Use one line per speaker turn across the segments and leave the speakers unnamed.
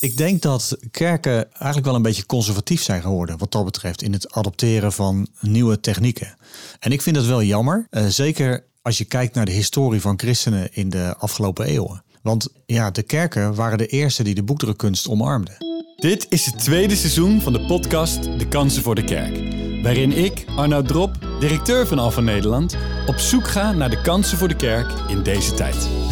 Ik denk dat kerken eigenlijk wel een beetje conservatief zijn geworden wat dat betreft in het adopteren van nieuwe technieken. En ik vind dat wel jammer, uh, zeker als je kijkt naar de historie van christenen in de afgelopen eeuwen. Want ja, de kerken waren de eerste die de boekdrukkunst omarmden.
Dit is het tweede seizoen van de podcast De Kansen voor de Kerk. Waarin ik, Arnoud Drop, directeur van Alpha Nederland, op zoek ga naar de kansen voor de kerk in deze tijd.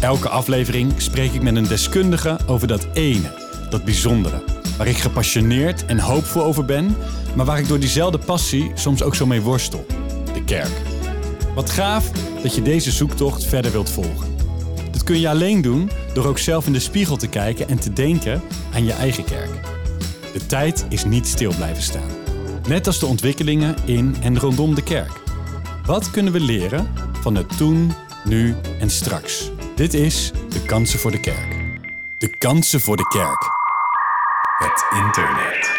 Elke aflevering spreek ik met een deskundige over dat ene, dat bijzondere, waar ik gepassioneerd en hoopvol over ben, maar waar ik door diezelfde passie soms ook zo mee worstel: de kerk. Wat gaaf dat je deze zoektocht verder wilt volgen. Dat kun je alleen doen door ook zelf in de spiegel te kijken en te denken aan je eigen kerk. De tijd is niet stil blijven staan. Net als de ontwikkelingen in en rondom de kerk. Wat kunnen we leren van het toen, nu en straks? Dit is De Kansen voor de Kerk. De Kansen voor de Kerk. Het internet.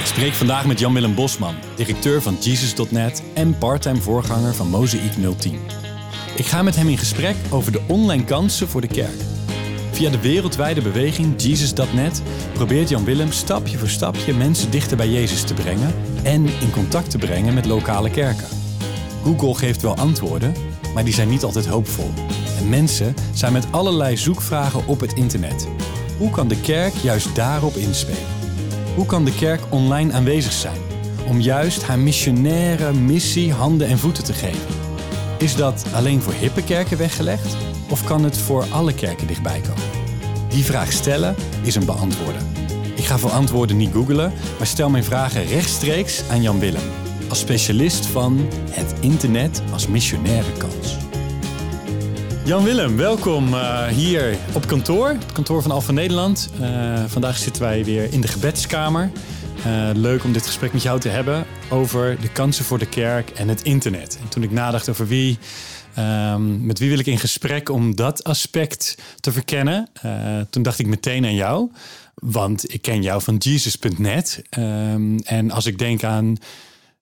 Ik spreek vandaag met Jan-Willem Bosman, directeur van Jesus.net en parttime voorganger van Mozaïek 010. Ik ga met hem in gesprek over de online kansen voor de kerk. Via de wereldwijde beweging Jesus.net probeert Jan Willem stapje voor stapje mensen dichter bij Jezus te brengen en in contact te brengen met lokale kerken. Google geeft wel antwoorden, maar die zijn niet altijd hoopvol. En mensen zijn met allerlei zoekvragen op het internet. Hoe kan de kerk juist daarop inspelen? Hoe kan de kerk online aanwezig zijn om juist haar missionaire missie handen en voeten te geven? Is dat alleen voor hippe kerken weggelegd of kan het voor alle kerken dichtbij komen? Die vraag stellen is een beantwoorden. Ik ga voor antwoorden niet googelen, maar stel mijn vragen rechtstreeks aan Jan Willem specialist van het internet als missionaire kans. Jan Willem, welkom uh, hier op kantoor, het kantoor van Alpha Nederland. Uh, vandaag zitten wij weer in de gebedskamer. Uh, leuk om dit gesprek met jou te hebben over de kansen voor de kerk en het internet. En toen ik nadacht over wie, um, met wie wil ik in gesprek om dat aspect te verkennen, toen dacht ik meteen aan jou. Want ik ken jou van Jesus.net. Um, en als ik denk aan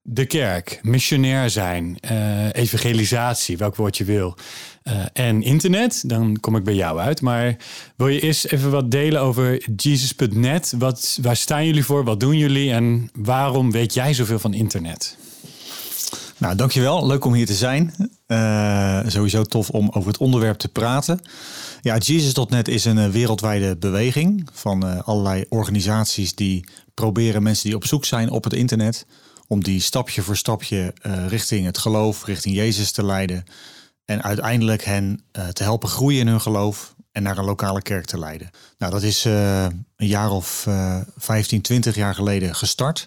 de kerk, missionair zijn, uh, evangelisatie, welk woord je wil, uh, en internet, dan kom ik bij jou uit. Maar wil je eerst even wat delen over Jesus.net? Wat, waar staan jullie voor? Wat doen jullie? En waarom weet jij zoveel van internet?
Nou, dankjewel. Leuk om hier te zijn. Uh, sowieso tof om over het onderwerp te praten. Ja, Jesus.net is een wereldwijde beweging van allerlei organisaties die proberen mensen die op zoek zijn op het internet om die stapje voor stapje uh, richting het geloof, richting Jezus te leiden. En uiteindelijk hen uh, te helpen groeien in hun geloof en naar een lokale kerk te leiden. Nou, dat is uh, een jaar of 15, 20 jaar geleden gestart.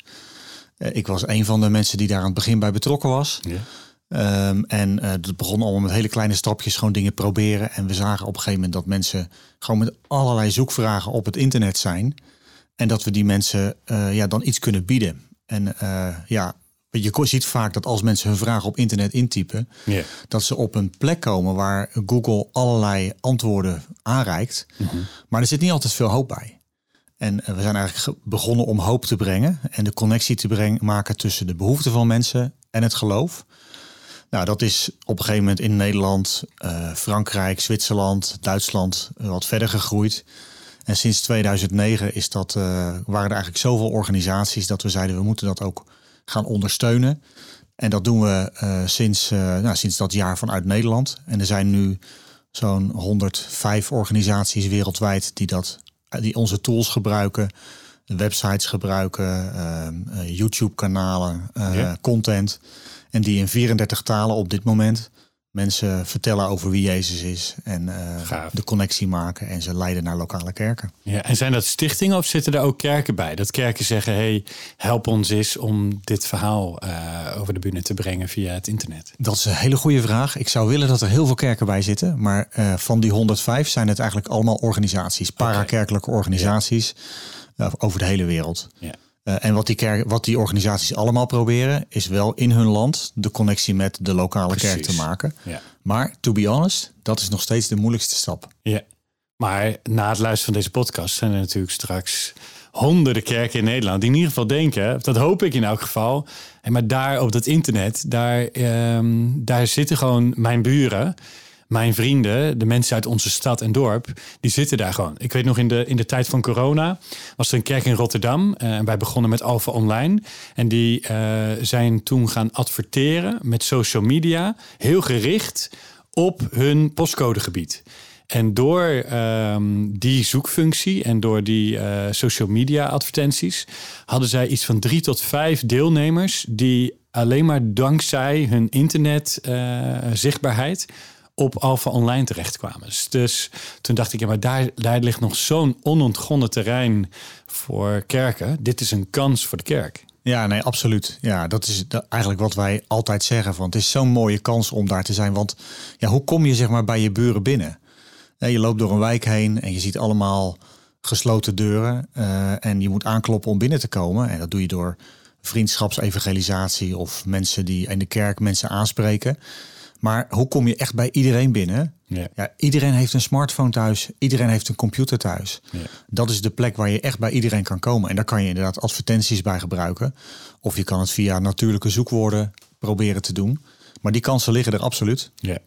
ik was een van de mensen die daar aan het begin bij betrokken was. Ja. Um, en het begon allemaal met hele kleine stapjes, gewoon dingen proberen. En we zagen op een gegeven moment dat mensen gewoon met allerlei zoekvragen op het internet zijn. En dat we die mensen ja, dan iets kunnen bieden. En uh, ja, je ziet vaak dat als mensen hun vragen op internet intypen, dat ze op een plek komen waar Google allerlei antwoorden aanreikt. Mhm. Maar er zit niet altijd veel hoop bij. En eh, we zijn eigenlijk begonnen om hoop te brengen en de connectie te brengen, maken tussen de behoeften van mensen en het geloof. Nou, dat is op een gegeven moment in Nederland, uh, Frankrijk, Zwitserland, Duitsland wat verder gegroeid. En sinds 2009 is dat, uh, waren er eigenlijk zoveel organisaties dat we zeiden we moeten dat ook gaan ondersteunen. En dat doen we uh, sinds, uh, nou, sinds dat jaar vanuit Nederland. En er zijn nu zo'n 105 organisaties wereldwijd die, dat, die onze tools gebruiken, websites gebruiken, YouTube-kanalen, ja. content. En die in 34 talen op dit moment mensen vertellen over wie Jezus is en uh, de connectie maken en ze leiden naar lokale kerken.
Ja, en zijn dat stichtingen of zitten er ook kerken bij? Dat kerken zeggen: hey, help ons eens om dit verhaal uh, over de bühne te brengen via het internet.
Dat is een hele goede vraag. Ik zou willen dat er heel veel kerken bij zitten, maar uh, van die 105 zijn het eigenlijk allemaal organisaties, parakerkelijke organisaties ja. over de hele wereld. Ja. Uh, en wat die, kerk, wat die organisaties allemaal proberen, is wel in hun land de connectie met de lokale Precies. kerk te maken. Ja. Maar to be honest, dat is nog steeds de moeilijkste stap.
Ja, maar na het luisteren van deze podcast zijn er natuurlijk straks honderden kerken in Nederland die in ieder geval denken, dat hoop ik in elk geval. En maar daar op dat internet, daar, um, daar zitten gewoon mijn buren mijn vrienden, de mensen uit onze stad en dorp, die zitten daar gewoon. Ik weet nog in de, in de tijd van corona was er een kerk in Rotterdam. Eh, en wij begonnen met Alpha Online. En die eh, zijn toen gaan adverteren met social media, heel gericht op hun postcodegebied. En door ehm, die zoekfunctie en door die uh, social media advertenties hadden zij iets van drie tot vijf deelnemers die alleen maar dankzij hun internet zichtbaarheid op Alpha Online terechtkwamen. Dus, dus toen dacht ik, ja, maar daar, ligt nog zo'n onontgonnen terrein voor kerken. Dit is een kans voor de kerk.
Ja, nee, absoluut. Ja, dat is eigenlijk wat wij altijd zeggen. Van, het is zo'n mooie kans om daar te zijn. Want ja, hoe kom je zeg maar bij je buren binnen? Je loopt door een wijk heen en je ziet allemaal gesloten deuren. Uh, en je moet aankloppen om binnen te komen. En dat doe je door vriendschapsevangelisatie of mensen die in de kerk mensen aanspreken. Maar hoe kom je echt bij iedereen binnen? Ja. ja iedereen heeft een smartphone thuis. Iedereen heeft een computer thuis. Ja. Dat is de plek waar je echt bij iedereen kan komen. En daar kan je inderdaad advertenties bij gebruiken. Of je kan het via natuurlijke zoekwoorden proberen te doen. Maar die kansen liggen er absoluut.
Ja.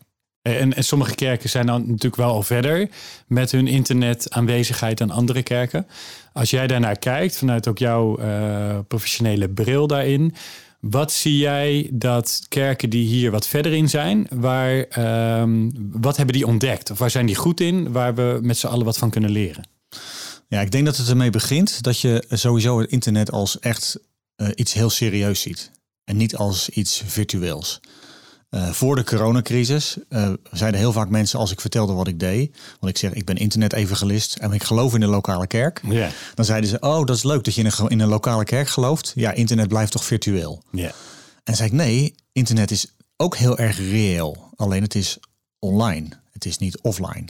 En, en, sommige kerken zijn dan natuurlijk wel al verder met hun internet aanwezigheid dan andere kerken. Als jij daarnaar kijkt, vanuit ook jouw uh, professionele bril daarin, wat zie jij dat kerken die hier wat verder in zijn, waar, um, wat hebben die ontdekt? Of waar zijn die goed in, waar we met z'n allen wat van kunnen leren?
Ja, ik denk dat het ermee begint dat je sowieso het internet als echt uh, iets heel serieus ziet. En niet als iets virtueels. Uh, voor de coronacrisis uh, zeiden heel vaak mensen als ik vertelde wat ik deed, want ik zeg ik ben internet-evangelist en ik geloof in de lokale kerk, yeah. dan zeiden ze oh dat is leuk dat je in een, in een lokale kerk gelooft. Ja, internet blijft toch virtueel. Yeah. En zei ik nee, internet is ook heel erg reëel, alleen het is online, het is niet offline.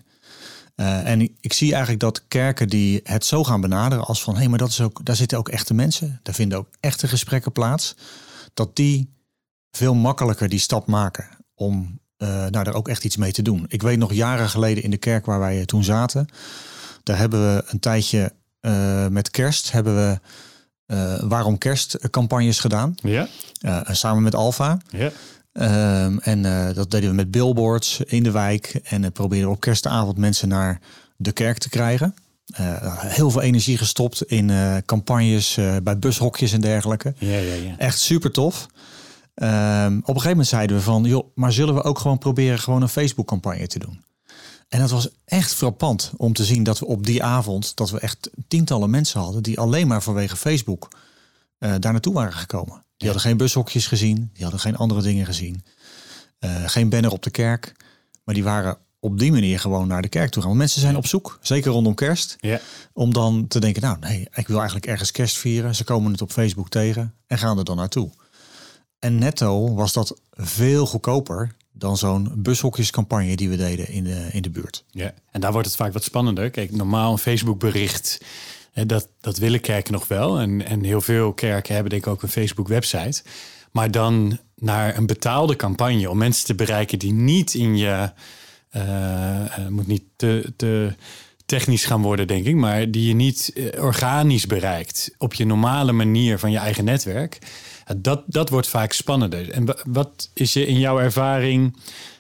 Uh, en ik zie eigenlijk dat kerken die het zo gaan benaderen als van hé, hey, maar dat is ook, daar zitten ook echte mensen, daar vinden ook echte gesprekken plaats, dat die veel makkelijker die stap maken om uh, nou, daar ook echt iets mee te doen. Ik weet nog jaren geleden in de kerk waar wij toen zaten, daar hebben we een tijdje uh, met kerst hebben we uh, waarom kerstcampagnes gedaan. Ja. samen met Alfa. Ja. Um, en dat deden we met billboards in de wijk en probeerden op kerstavond mensen naar de kerk te krijgen. heel veel energie gestopt in campagnes bij bushokjes en dergelijke. Ja, ja, ja. Echt super tof. Um, op een gegeven moment zeiden we van, joh, maar zullen we ook gewoon proberen gewoon een Facebook-campagne te doen? En dat was echt frappant om te zien dat we op die avond, dat we echt tientallen mensen hadden die alleen maar vanwege Facebook uh, daar naartoe waren gekomen. Die hadden geen bushokjes gezien, die hadden geen andere dingen gezien. Uh, geen banner op de kerk, maar die waren op die manier gewoon naar de kerk toe gaan. Want mensen zijn op zoek, zeker rondom kerst, ja. om dan te denken, nou nee, ik wil eigenlijk ergens kerst vieren. Ze komen het op Facebook tegen en gaan er dan naartoe. En netto was dat veel goedkoper dan zo'n bushokjescampagne die we deden in de, in de buurt.
Ja, en daar wordt het vaak wat spannender. Kijk, normaal een Facebook bericht, dat, dat willen kerken nog wel. En, en heel veel kerken hebben denk ik ook een Facebook website. Maar dan naar een betaalde campagne om mensen te bereiken die niet in je... Uh, moet niet te, te technisch gaan worden, denk ik, maar die je niet eh, organisch bereikt op je normale manier van je eigen netwerk dat, dat wordt vaak spannender. En wat is je in jouw ervaring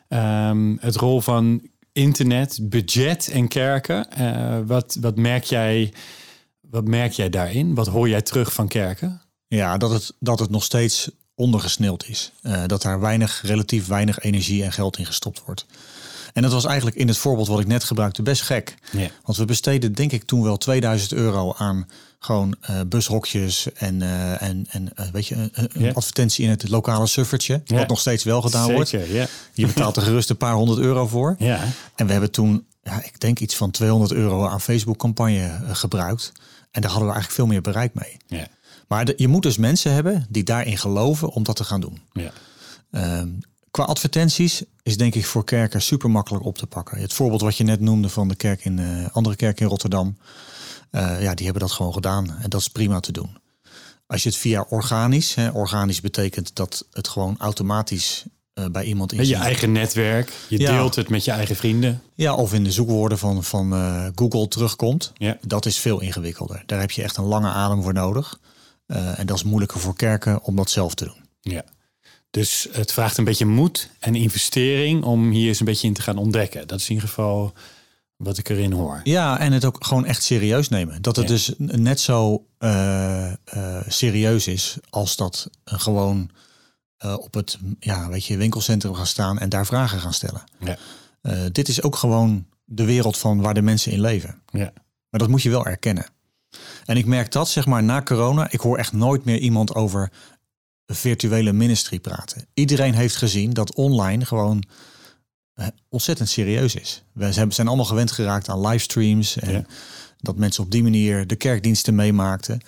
um, het rol van internet, budget en kerken? Uh, wat, wat, merk jij, wat merk jij daarin? Wat hoor jij terug van kerken?
Ja, dat het, dat het nog steeds ondergesneeld is. Uh, dat daar weinig, relatief weinig energie en geld in gestopt wordt. En dat was eigenlijk in het voorbeeld wat ik net gebruikte best gek. Ja. Want we besteden denk ik toen wel 2000 euro aan gewoon uh, bushokjes en, uh, en, en uh, weet je, een advertentie in het lokale suffertje. Wat nog steeds wel gedaan wordt. Je betaalt er gerust een paar honderd euro voor. En we hebben toen, ja, ik denk iets van 200 euro aan Facebook campagne gebruikt. En daar hadden we eigenlijk veel meer bereik mee. Maar de, je moet dus mensen hebben die daarin geloven om dat te gaan doen. Ja. Ehm, qua advertenties is denk ik voor kerken super makkelijk op te pakken. Het voorbeeld wat je net noemde van de kerk in andere kerk in Rotterdam. Uh, ja, die hebben dat gewoon gedaan. En dat is prima te doen. Als je het via organisch, hè, organisch betekent dat het gewoon automatisch uh, bij iemand
in je eigen netwerk. Je deelt het met je eigen vrienden.
Ja, of in de zoekwoorden van, van uh, Google terugkomt. Ja. Dat is veel ingewikkelder. Daar heb je echt een lange adem voor nodig. en dat is moeilijker voor kerken om dat zelf te doen.
Ja. Dus het vraagt een beetje moed en investering om hier eens een beetje in te gaan ontdekken. Dat is in ieder geval wat ik erin hoor.
Ja, en het ook gewoon echt serieus nemen. Dat het
Ja.
dus net zo eh, eh, serieus is als dat eh, gewoon op het ja, weet je, winkelcentrum gaan staan en daar vragen gaan stellen.
Ja.
Dit is ook gewoon de wereld van waar de mensen in leven.
Ja.
Maar dat moet je wel erkennen. En ik merk dat, zeg maar, na corona, ik hoor echt nooit meer iemand over virtuele ministry praten. Iedereen heeft gezien dat online gewoon ontzettend serieus is. We zijn allemaal gewend geraakt aan livestreams en
Ja.
dat mensen op die manier de kerkdiensten meemaakten.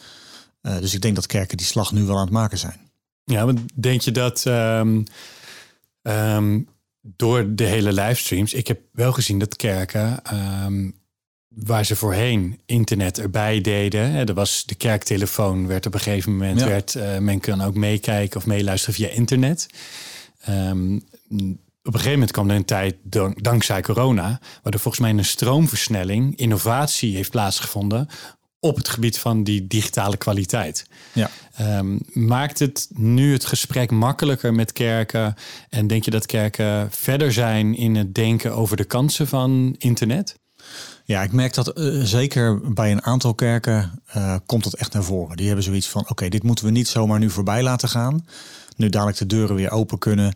Eh, dus ik denk dat kerken die slag nu wel aan het maken zijn.
Ja, maar denk je dat ehm, ehm, door de hele livestreams, ik heb wel gezien dat kerken ehm, waar ze voorheen internet erbij deden, hè, er was de kerktelefoon, werd op een gegeven moment
Ja.
werd eh, men kan ook meekijken of meeluisteren via internet. Een gegeven moment kwam er een tijd, dank- dankzij corona, waardoor volgens mij een stroomversnelling, innovatie heeft plaatsgevonden op het gebied van die digitale kwaliteit.
Ja.
Ehm, maakt het nu het gesprek makkelijker met kerken? En denk je dat kerken verder zijn in het denken over de kansen van internet?
Ja, ik merk dat eh, zeker bij een aantal kerken eh, komt dat echt naar voren. Die hebben zoiets van, oké, dit moeten we niet zomaar nu voorbij laten gaan. Nu dadelijk de deuren weer open kunnen.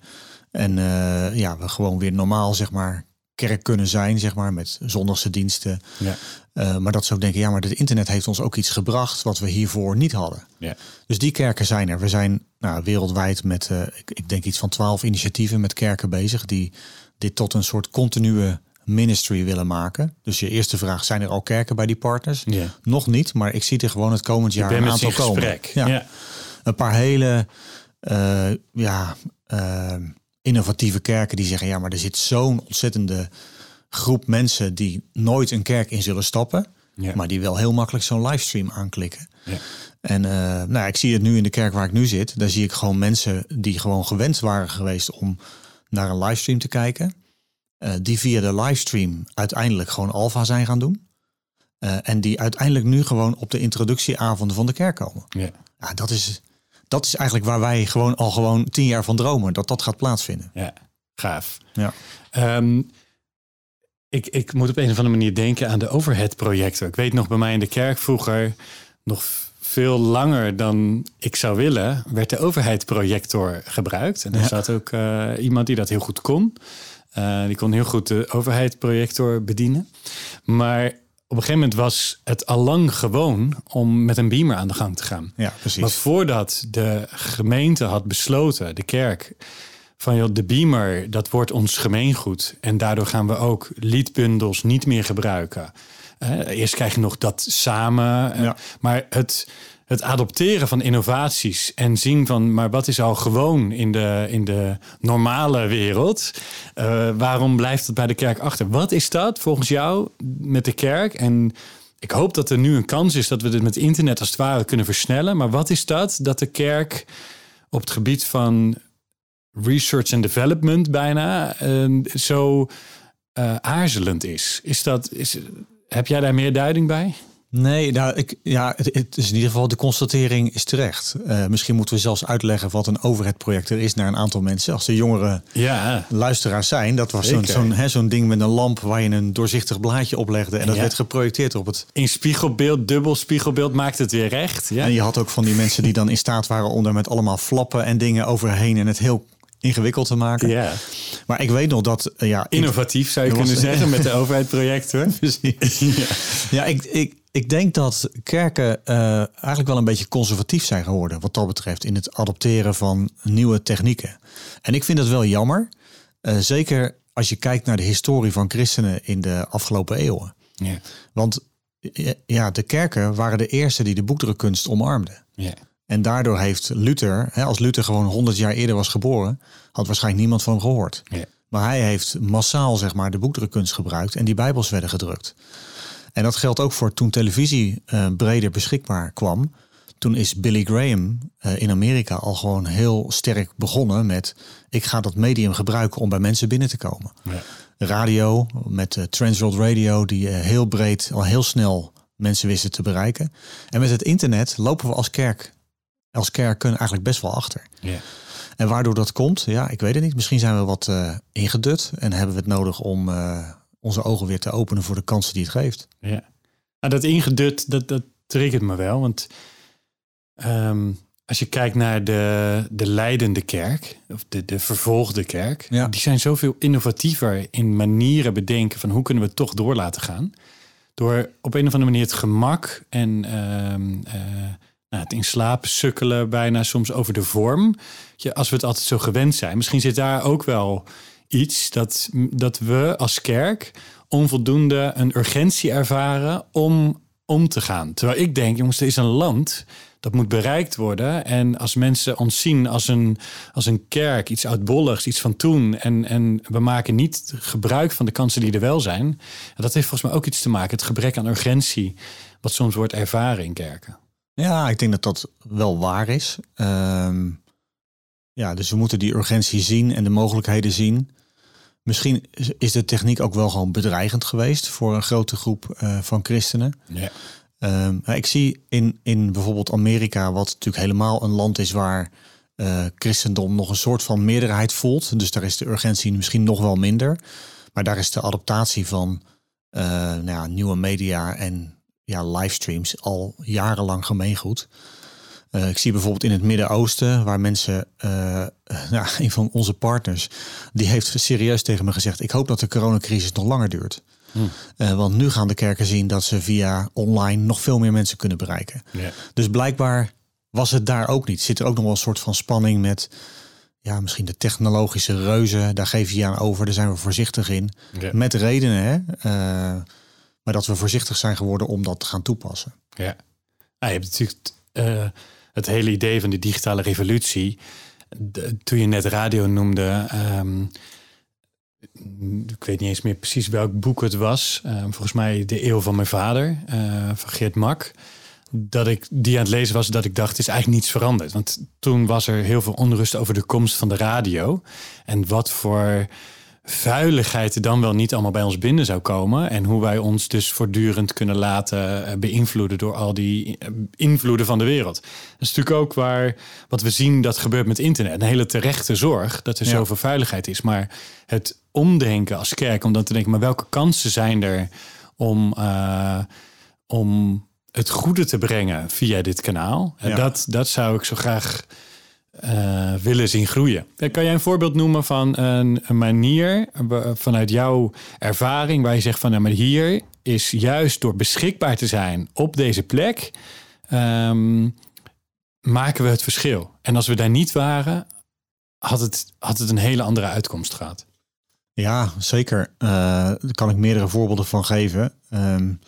En eh, ja, we gewoon weer normaal, zeg maar, kerk kunnen zijn, zeg maar, met zondagse diensten.
Ja.
Eh, maar dat ze ook denken, ja, maar het internet heeft ons ook iets gebracht wat we hiervoor niet hadden.
Ja.
Dus die kerken zijn er. We zijn nou, wereldwijd met, eh, ik, ik denk iets van twaalf initiatieven met kerken bezig die dit tot een soort continue ministry willen maken. Dus je eerste vraag, zijn er al kerken bij die partners?
Ja.
Nog niet, maar ik zie er gewoon het komend jaar een aantal komen. Ja.
Ja.
Een paar hele ja, innovatieve kerken die zeggen, ja, maar er zit zo'n ontzettende groep mensen die nooit een kerk in zullen stappen,
Ja.
maar die wel heel makkelijk zo'n livestream aanklikken.
Ja.
En eh, nou, ja, ik zie het nu in de kerk waar ik nu zit. Daar zie ik gewoon mensen die gewoon gewend waren geweest om naar een livestream te kijken. eh, die via de livestream uiteindelijk gewoon alfa zijn gaan doen. Eh, en die uiteindelijk nu gewoon op de introductieavonden van de kerk komen.
Ja.
Ja, dat is, dat is eigenlijk waar wij gewoon al gewoon tien jaar van dromen. Dat dat gaat plaatsvinden.
Ja, gaaf.
Ja.
Ehm, ik, ik moet op een of andere manier denken aan de overhead projector. Ik weet nog bij mij in de kerk vroeger, nog veel langer dan ik zou willen, werd de overhead projector gebruikt. En er
Ja.
zat ook eh, iemand die dat heel goed kon. Eh, die kon heel goed de overhead projector bedienen. Maar een gegeven moment was het allang gewoon om met een beamer aan de gang te gaan.
Ja, precies.
Maar voordat de gemeente had besloten, de kerk, van joh, de beamer, dat wordt ons gemeengoed. En daardoor gaan we ook liedbundels niet meer gebruiken. Eh, eerst krijg je nog dat samen. eh,
Ja.
Maar het, het adopteren van innovaties en zien van, maar wat is al gewoon in de, in de normale wereld? Eh, waarom blijft het bij de kerk achter? Wat is dat volgens jou met de kerk? En ik hoop dat er nu een kans is dat we dit met internet als het ware kunnen versnellen. Maar wat is dat dat de kerk op het gebied van research en development bijna eh, zo eh, aarzelend is? Is dat, is, heb jij daar meer duiding bij?
Nee, nou, ik, ja, het, het is in ieder geval de constatering is terecht. Eh, misschien moeten we zelfs uitleggen wat een overhead projector is naar een aantal mensen. Als de jongere
Ja,
luisteraars zijn, dat was zo'n zo'n hè, zo'n ding met een lamp waar je een doorzichtig blaadje oplegde. En dat
Ja.
werd geprojecteerd op het.
in spiegelbeeld, dubbel spiegelbeeld maakt het weer recht. Ja,
En je had ook van die mensen die dan in staat waren om daar met allemaal flappen en dingen overheen en het heel ingewikkeld te maken.
ja.
Maar ik weet nog dat, eh, ja,
innovatief zou je
Er
kunnen zeggen met de overheidprojecten.
Precies. Ja, ik, ik, ik denk dat kerken eh, eigenlijk wel een beetje conservatief zijn geworden wat dat betreft in het adopteren van nieuwe technieken. En ik vind dat wel jammer. Eh, zeker als je kijkt naar de historie van christenen in de afgelopen eeuwen.
Ja,
Want eh, ja, de kerken waren de eerste die de boekdrukkunst omarmden.
ja,
En daardoor heeft Luther, hè, als Luther gewoon 100 jaar eerder was geboren, had waarschijnlijk niemand van hem gehoord.
ja.
Maar hij heeft massaal zeg maar, de boekdrukkunst gebruikt en die bijbels werden gedrukt. En dat geldt ook voor toen televisie eh, breder beschikbaar kwam. Toen is Billy Graham eh, in Amerika al gewoon heel sterk begonnen met... ik ga dat medium gebruiken om bij mensen binnen te komen.
ja.
Radio, met uh, Transworld Radio, die heel breed, al heel snel mensen wisten te bereiken. En met het internet lopen we als kerk, als kerken eigenlijk best wel achter.
ja.
En waardoor dat komt, ja, ik weet het niet. Misschien zijn we wat ingedut en hebben we het nodig om onze ogen weer te openen voor de kansen die het geeft.
Ja, nou, dat ingedut, dat, dat triggert me wel. Want um, als je kijkt naar de, de leidende kerk, of de, de vervolgde kerk, ja. die zijn zoveel innovatiever in manieren bedenken van hoe kunnen we het toch door laten gaan. Door op een of andere manier het gemak en uh, nou, het in slaap sukkelen bijna soms over de vorm. Je, als we het altijd zo gewend zijn. Misschien zit daar ook wel iets dat, dat we als kerk onvoldoende een urgentie ervaren om om te gaan. Terwijl ik denk, jongens, er is een land dat moet bereikt worden. En als mensen ons zien als een, als een kerk, iets oudbolligs, iets van toen. En, en we maken niet gebruik van de kansen die er wel zijn. Dat heeft volgens mij ook iets te maken. Het gebrek aan urgentie, wat soms wordt ervaren in kerken.
Ja, ik denk dat dat wel waar is. Ehm, ja, dus we moeten die urgentie zien en de mogelijkheden zien. Misschien is de techniek ook wel gewoon bedreigend geweest voor een grote groep uh, van christenen. Ja. Um, ik zie in, in bijvoorbeeld Amerika, wat natuurlijk helemaal een land is waar uh, christendom nog een soort van meerderheid voelt. Dus daar is de urgentie misschien nog wel minder. Maar daar is de adaptatie van uh, nou ja, nieuwe media en ja, livestreams al jarenlang gemeengoed. Uh, ik zie bijvoorbeeld in het Midden-Oosten, waar mensen, uh, nou, een van onze partners, die heeft serieus tegen me gezegd: Ik hoop dat de coronacrisis nog langer duurt. Uh, want nu gaan de kerken zien dat ze via online nog veel meer mensen kunnen bereiken. Dus blijkbaar was het daar ook niet. Zit er ook nog wel een soort van spanning met ja, misschien de technologische reuzen. Daar geef je aan over, daar zijn we voorzichtig in. Met redenen, hè? Uh, maar dat we voorzichtig zijn geworden om dat te gaan toepassen.
Ja, ah, je hebt natuurlijk uh, het hele idee van de digitale revolutie. De, toen je net radio noemde, um, ik weet niet eens meer precies welk boek het was. Uh, volgens mij De Eeuw van mijn vader, uh, van Geert Mak. Dat ik die aan het lezen was, dat ik dacht, is eigenlijk niets veranderd. Want toen was er heel veel onrust over de komst van de radio. En wat voor vuiligheid dan wel niet allemaal bij ons binnen zou komen. En hoe wij ons dus voortdurend kunnen laten eh, beïnvloeden door al die eh, invloeden van de wereld. Dat is natuurlijk ook waar wat we zien dat gebeurt met internet. Een hele terechte zorg dat er zoveel veiligheid is. Maar het omdenken als kerk, om dan te denken, maar welke kansen zijn er om, uh, om het goede te brengen via dit kanaal? Ja. Dat, dat zou ik zo graag uh, willen zien groeien. Kan jij een voorbeeld noemen van een, een, manier vanuit jouw ervaring waar je zegt van nou, maar hier is juist door beschikbaar te zijn op deze plek, um, maken we het verschil. En als we daar niet waren, had het, had het een hele andere uitkomst gehad.
Ja, zeker. Uh, daar kan ik meerdere voorbeelden van geven. Um,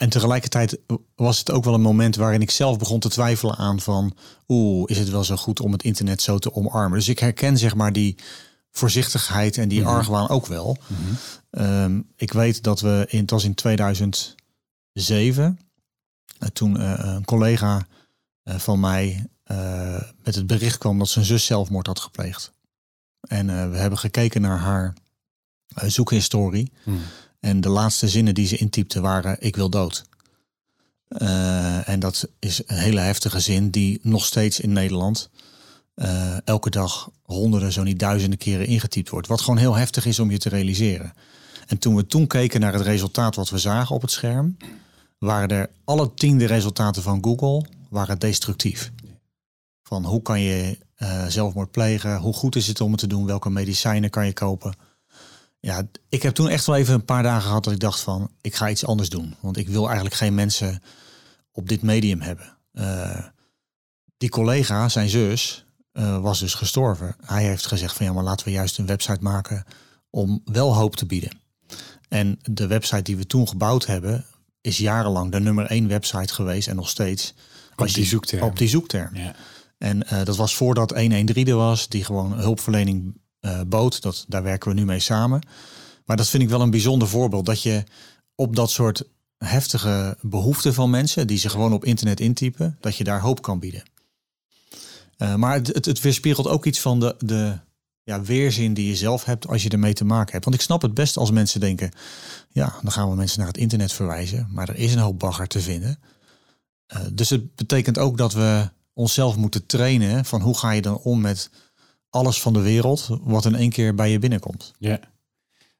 en tegelijkertijd was het ook wel een moment waarin ik zelf begon te twijfelen aan van, oeh, is het wel zo goed om het internet zo te omarmen? Dus ik herken zeg maar die voorzichtigheid en die mm argwaan ook wel. Mhm. Ehm, ik weet dat we in, het was in 2007, uh, toen uh, een collega van mij met het bericht kwam dat zijn zus zelfmoord had gepleegd. En we hebben gekeken naar haar zoekhistorie. Mm. En de laatste zinnen die ze intypte waren: Ik wil dood. Uh, en dat is een hele heftige zin die nog steeds in Nederland uh, elke dag honderden, zo niet duizenden keren ingetypt wordt. Wat gewoon heel heftig is om je te realiseren. En toen we toen keken naar het resultaat wat we zagen op het scherm, waren er alle tiende resultaten van Google waren destructief. Van hoe kan je uh, zelfmoord plegen? Hoe goed is het om het te doen? Welke medicijnen kan je kopen? Ja, ik heb toen echt wel even een paar dagen gehad dat ik dacht van, ik ga iets anders doen. Want ik wil eigenlijk geen mensen op dit medium hebben. Uh, die collega, zijn zus, uh, was dus gestorven. Hij heeft gezegd van ja, maar laten we juist een website maken om wel hoop te bieden. En de website die we toen gebouwd hebben, is jarenlang de nummer één website geweest en nog steeds.
Op die zoekterm.
Op die zoekterm. Ja. En uh, dat was voordat 113 er was, die gewoon hulpverlening uh, boot. Dat, daar werken we nu mee samen. Maar dat vind ik wel een bijzonder voorbeeld. Dat je op dat soort heftige behoeften van mensen, die ze gewoon op internet intypen, dat je daar hoop kan bieden. Uh, maar het, het, het, weerspiegelt ook iets van de, de ja, weerzin die je zelf hebt als je ermee te maken hebt. Want ik snap het best als mensen denken, ja, dan gaan we mensen naar het internet verwijzen. Maar er is een hoop bagger te vinden. Uh, dus het betekent ook dat we onszelf moeten trainen van hoe ga je dan om met alles van de wereld wat in één keer bij je binnenkomt.
Ja.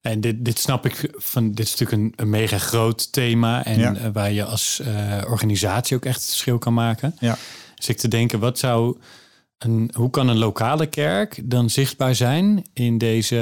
En dit, dit snap ik van. Dit is natuurlijk een, een mega groot thema. En
Ja.
eh, waar je als eh, organisatie ook echt het verschil kan maken.
Ja.
Dus ik te denken, wat zou een, hoe kan een lokale kerk dan zichtbaar zijn in deze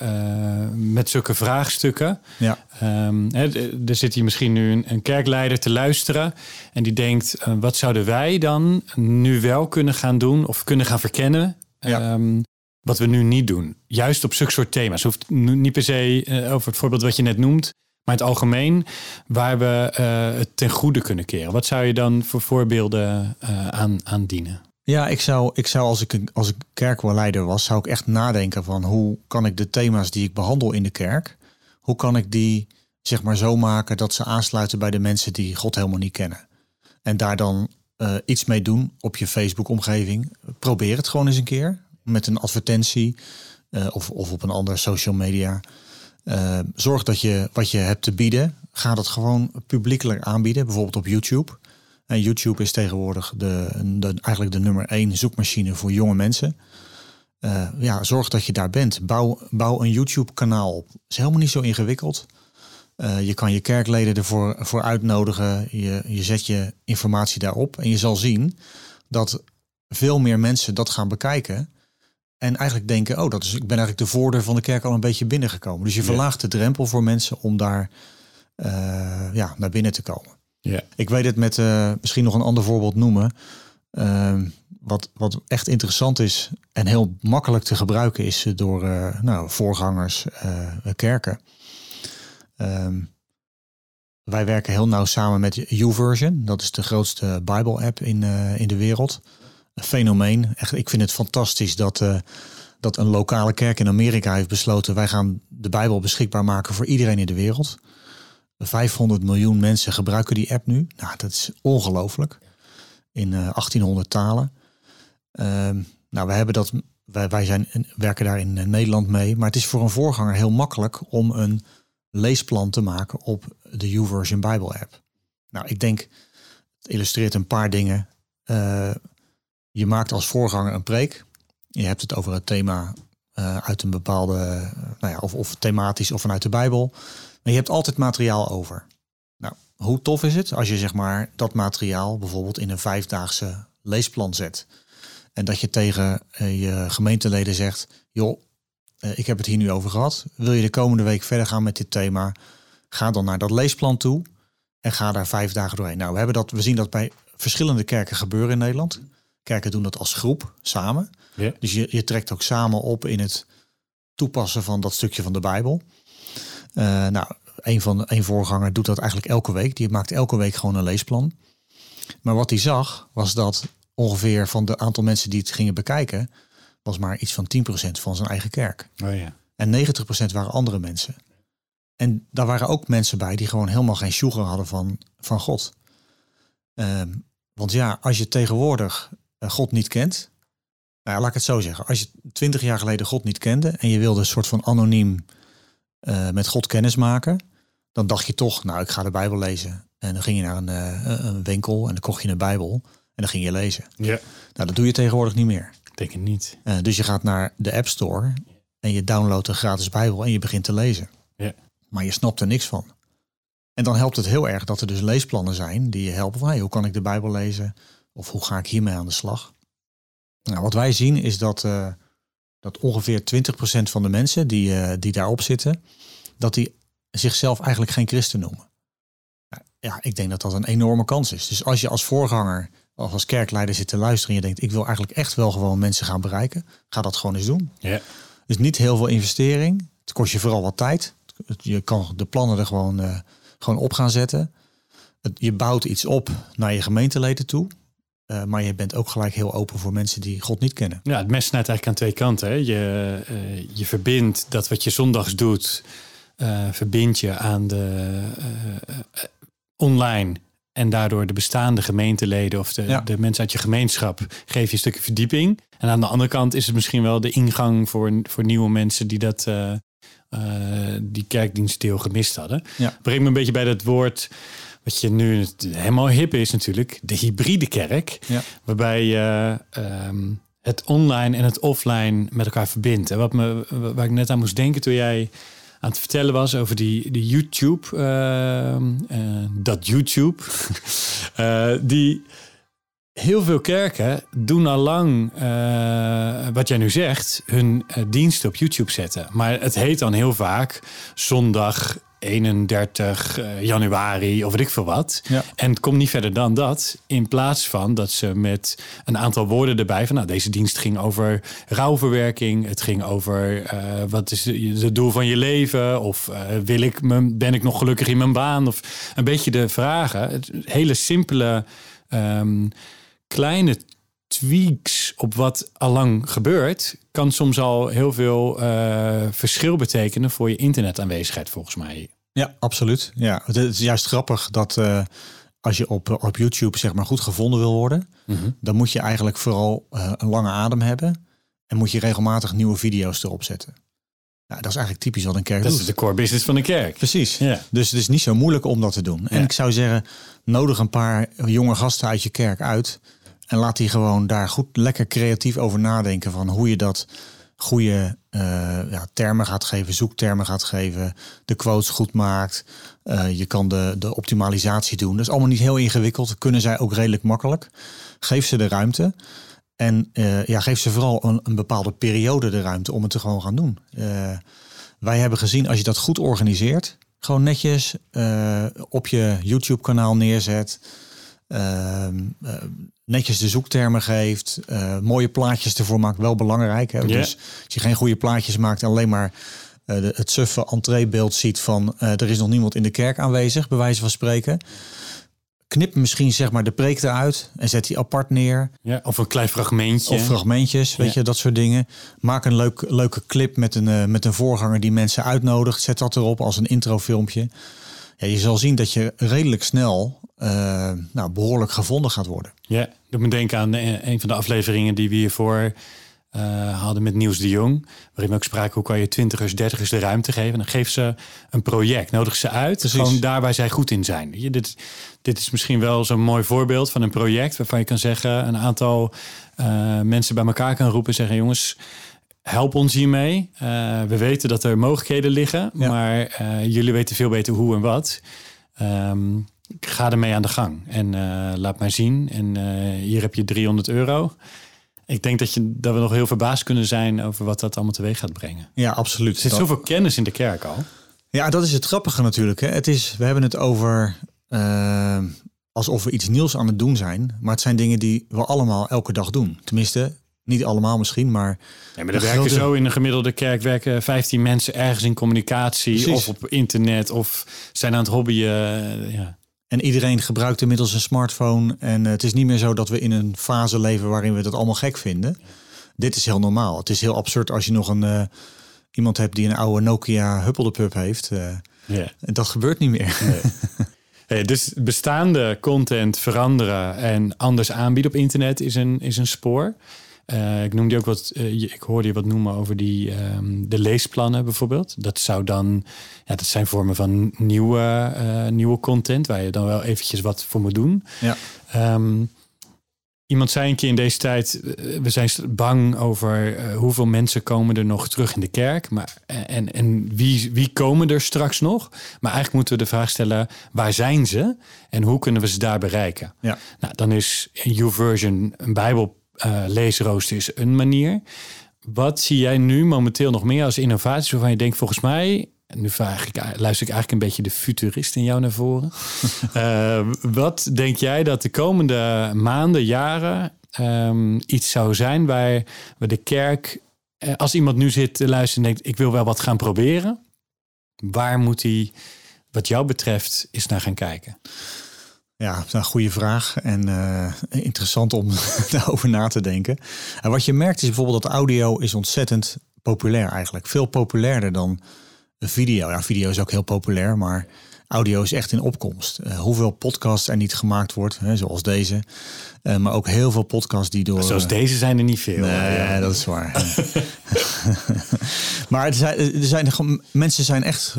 eh, met zulke vraagstukken?
Ja.
Ehm, hè, er zit hier misschien nu een, een kerkleider te luisteren en die denkt: wat zouden wij dan nu wel kunnen gaan doen of kunnen gaan verkennen?
Ja.
Ehm, wat we nu niet doen. Juist op zulke soort thema's. Hoeft niet per se eh, over het voorbeeld wat je net noemt, maar in het algemeen waar we eh, het ten goede kunnen keren. Wat zou je dan voor voorbeelden eh, aan, aan dienen?
Ja, ik zou, ik zou als ik, een- als ik kerkleider was, zou ik echt nadenken van hoe kan ik de thema's die ik behandel in de kerk, hoe kan ik die zeg maar zo maken dat ze aansluiten bij de mensen die God helemaal niet kennen. En daar dan eh, iets mee doen op je Facebook-omgeving. Probeer het gewoon eens een keer met een advertentie eh, of, of op een andere social media. Eh, zorg dat je wat je hebt te bieden, ga dat gewoon publiekelijk aanbieden, bijvoorbeeld op YouTube. En YouTube is tegenwoordig de, de, eigenlijk de nummer één zoekmachine voor jonge mensen. Ja, zorg dat je daar bent. Bouw, bouw een YouTube-kanaal op. is helemaal niet zo ingewikkeld. Eh, je kan je kerkleden ervoor voor uitnodigen. Je, je zet je informatie daarop. En je zal zien dat veel meer mensen dat gaan bekijken. En eigenlijk denken, oh, dat is, ik ben eigenlijk de voordeur van de kerk al een beetje binnengekomen. Dus je verlaagt de drempel voor mensen om daar eh, ja, naar binnen te komen.
Ja.
Ik weet het met eh, misschien nog een ander voorbeeld noemen. Ehm, wat, wat echt interessant is en heel makkelijk te gebruiken is door nou, voorgangers, kerken. Ehm, wij werken heel nauw samen met YouVersion. Dat is de grootste Bible-app in, eh, in de wereld. Een fenomeen. Echt, ik vind het fantastisch dat, eh, dat een lokale kerk in Amerika heeft besloten... wij gaan de Bijbel beschikbaar maken voor iedereen in de wereld. 500 miljoen mensen gebruiken die app nu. Nou, dat is ongelooflijk. In eh, 1800 talen. Ehm, nou, we hebben dat. Wij, wij zijn, werken daar in eh, Nederland mee. Maar het is voor een voorganger heel makkelijk om een leesplan te maken op de YouVersion Bible app. Nou, ik denk, het illustreert een paar dingen. Eh, je maakt als voorganger een preek. Je hebt het over het thema eh, uit een bepaalde, eh, nou ja, of, of thematisch of vanuit de Bijbel. Maar je hebt altijd materiaal over. Nou, hoe tof is het als je zeg maar dat materiaal bijvoorbeeld in een vijfdaagse leesplan zet. En dat je tegen je gemeenteleden zegt, joh, ik heb het hier nu over gehad. Wil je de komende week verder gaan met dit thema? Ga dan naar dat leesplan toe en ga daar vijf dagen doorheen. Nou, we, hebben dat, we zien dat bij verschillende kerken gebeuren in Nederland. Kerken doen dat als groep, samen.
Ja.
Dus je, je trekt ook samen op in het toepassen van dat stukje van de Bijbel. Eh, nou, een, van, een voorganger doet dat eigenlijk elke week. Die maakt elke week gewoon een leesplan. Maar wat hij zag, was dat ongeveer van de aantal mensen die het gingen bekijken, was maar iets van 10% van zijn eigen kerk.
Oh ja.
En 90% waren andere mensen. En daar waren ook mensen bij die gewoon helemaal geen sjoegen hadden van, van God. Ehm, want ja, als je tegenwoordig eh, God niet kent. Nou ja, laat ik het zo zeggen. Als je twintig jaar geleden God niet kende en je wilde een soort van anoniem eh, met God kennis maken. Dan dacht je toch, nou ik ga de Bijbel lezen. En dan ging je naar een, eh, een winkel en dan kocht je een Bijbel. En dan ging je lezen.
Ja.
Nou, dat doe je tegenwoordig niet meer.
Denk het niet.
Eh, dus je gaat naar de App Store en je downloadt een gratis Bijbel en je begint te lezen.
Ja.
Maar je snapt er niks van. En dan helpt het heel erg dat er dus leesplannen zijn die je helpen van hey, hoe kan ik de Bijbel lezen? Of hoe ga ik hiermee aan de slag? Nou, wat wij zien is dat, eh, dat ongeveer 20% van de mensen die, eh, die daarop zitten, dat die zichzelf eigenlijk geen christen noemen. Ja, ik denk dat dat een enorme kans is. Dus als je als voorganger of als kerkleider zit te luisteren en je denkt, ik wil eigenlijk echt wel gewoon mensen gaan bereiken, ga dat gewoon eens doen.
Ja.
Dus niet heel veel investering. Het kost je vooral wat tijd. Je kan de plannen er gewoon, eh, gewoon op gaan zetten. Je bouwt iets op naar je gemeenteleden toe. Eh, maar je bent ook gelijk heel open voor mensen die God niet kennen.
Ja, het mes snijdt eigenlijk aan twee kanten. Hè. Je, eh, je verbindt dat wat je zondags doet, verbind je aan de online. En daardoor de bestaande gemeenteleden of de,
Ja.
de mensen uit je gemeenschap geef je een stukje verdieping. En aan de andere kant is het misschien wel de ingang voor, voor nieuwe mensen die dat eh, eh, die kerkdienstdeel gemist hadden.
Ja.
Breng me een beetje bij dat woord. Wat je nu helemaal hip is natuurlijk, de hybride kerk.
Ja.
Waarbij je ehm, het online en het offline met elkaar verbindt. En wat me, waar ik net aan moest denken toen jij aan het vertellen was over die, die YouTube, uh, dat YouTube, uh, die heel veel kerken doen al lang, wat jij nu zegt, hun diensten op YouTube zetten. Maar het heet dan heel vaak zondag 31 uh, januari of weet ik veel wat.
Ja.
En het komt niet verder dan dat. In plaats van dat ze met een aantal woorden erbij van... nou, deze dienst ging over rouwverwerking. Het ging over uh, wat is het doel van je leven? Of uh, wil ik me, ben ik nog gelukkig in mijn baan? Of een beetje de vragen. Het hele simpele, um, kleine tweaks op wat allang gebeurt, kan soms al heel veel uh, verschil betekenen voor je internetaanwezigheid, volgens mij.
Ja, absoluut. Ja, het is juist grappig dat uh, als je op, op YouTube zeg maar goed gevonden wil worden, mm -hmm. dan moet je eigenlijk vooral uh, een lange adem hebben en moet je regelmatig nieuwe video's erop zetten. Nou, dat is eigenlijk typisch wat een kerk
dat
doet.
is de core business van een kerk.
Precies.
Ja.
Dus het is niet zo moeilijk om dat te doen. En ik zou zeggen, nodig een paar jonge gasten uit je kerk uit. En laat die gewoon daar goed lekker creatief over nadenken van hoe je dat goede uh, ja, termen gaat geven, zoektermen gaat geven, de quotes goed maakt. Uh, je kan de, de optimalisatie doen. Dat is allemaal niet heel ingewikkeld. Kunnen zij ook redelijk makkelijk. Geef ze de ruimte. En uh, ja, geef ze vooral een, een, bepaalde periode de ruimte om het te gewoon gaan doen. wij hebben gezien, als je dat goed organiseert, gewoon netjes op je YouTube-kanaal neerzet. Uh, netjes de zoektermen geeft, uh, mooie plaatjes ervoor maakt, wel belangrijk. Hè? Dus als je geen goede plaatjes maakt en alleen maar uh, de, het suffe entreebeeld ziet van uh, er is nog niemand in de kerk aanwezig, bij wijze van spreken. Knip misschien zeg maar de preek eruit en zet die apart neer.
Ja, of een klein fragmentje.
Of fragmentjes, weet ja. je, dat soort dingen. Maak een leuk, leuke clip met een, met een voorganger die mensen uitnodigt. Zet dat erop als een introfilmpje. Ja, je zal zien dat je redelijk snel nou, behoorlijk gevonden gaat worden.
Ja, doe me denken aan een van de afleveringen die we hiervoor uh, hadden met Niels de Jong. Waarin we ook spraken hoe kan je twintigers, dertigers de ruimte geven. En dan geef ze een project, nodig ze uit.
Precies.
Gewoon daar waar zij goed in zijn. Je, dit, dit is misschien wel zo'n mooi voorbeeld van een project waarvan je kan zeggen een aantal uh, mensen bij elkaar kan roepen en zeggen jongens. Help ons hiermee. Uh, we weten dat er mogelijkheden liggen,
Ja.
maar jullie weten veel beter hoe en wat. Um, ga ermee aan de gang en uh, laat mij zien. En uh, hier heb je 300 euro. Ik denk dat, je, dat we nog heel verbaasd kunnen zijn over wat dat allemaal teweeg gaat brengen.
Ja, absoluut.
Er zit
Dat-
zoveel kennis in de kerk al.
Ja, dat is het grappige natuurlijk. Hè. Het is, we hebben het over uh, alsof we iets nieuws aan het doen zijn. Maar het zijn dingen die we allemaal elke dag doen. Tenminste, niet allemaal misschien, maar...
Ja, maar er werken
grote-
zo in een gemiddelde kerk werken 15 mensen ergens in communicatie
Precies.
of op internet of zijn aan het hobbyen. eh, Ja.
En iedereen gebruikt inmiddels een smartphone. En eh, het is niet meer zo dat we in een fase leven waarin we dat allemaal gek vinden. Dit is heel normaal. Het is heel absurd als je nog een, eh, iemand hebt die een oude Nokia Huppeldepup heeft.
Ja.
en dat gebeurt niet meer.
Hey, dus bestaande content veranderen en anders aanbieden op internet is een, is een spoor. Eh, ik noemde ook wat, eh, ik hoorde je wat noemen over die, ehm, de leesplannen bijvoorbeeld. Dat zou dan, ja, dat zijn vormen van nieuwe, eh, nieuwe content waar je dan wel eventjes wat voor moet doen.
Ja.
Ehm, iemand zei een keer in deze tijd, we zijn bang over hoeveel mensen komen er nog terug in de kerk. Maar, en en wie, wie komen er straks nog? Maar eigenlijk moeten we de vraag stellen, waar zijn ze? En hoe kunnen we ze daar bereiken?
Ja.
Nou, dan is een YouVersion, een Bijbel eh, leesrooster is een manier. Wat zie jij nu momenteel nog meer als innovaties waarvan je denkt, volgens mij, nu vraag ik, luister ik eigenlijk een beetje de futurist in jou naar voren. Eh, wat denk jij dat de komende maanden, jaren ehm, iets zou zijn waar we de kerk, eh, als iemand nu zit te luisteren en denkt, ik wil wel wat gaan proberen, waar moet hij, wat jou betreft, eens naar gaan kijken?
Ja, een goede vraag en eh, interessant om daarover na te denken. En wat je merkt is bijvoorbeeld dat audio is ontzettend populair eigenlijk. Veel populairder dan video. Ja, video is ook heel populair, maar audio is echt in opkomst. Eh, hoeveel podcasts er niet gemaakt wordt, hè, zoals deze. Eh, maar ook heel veel podcasts die door...
Zoals deze zijn er niet veel.
Nee,
Ja.
dat is waar. maar er zijn, er zijn, gewoon- mensen zijn echt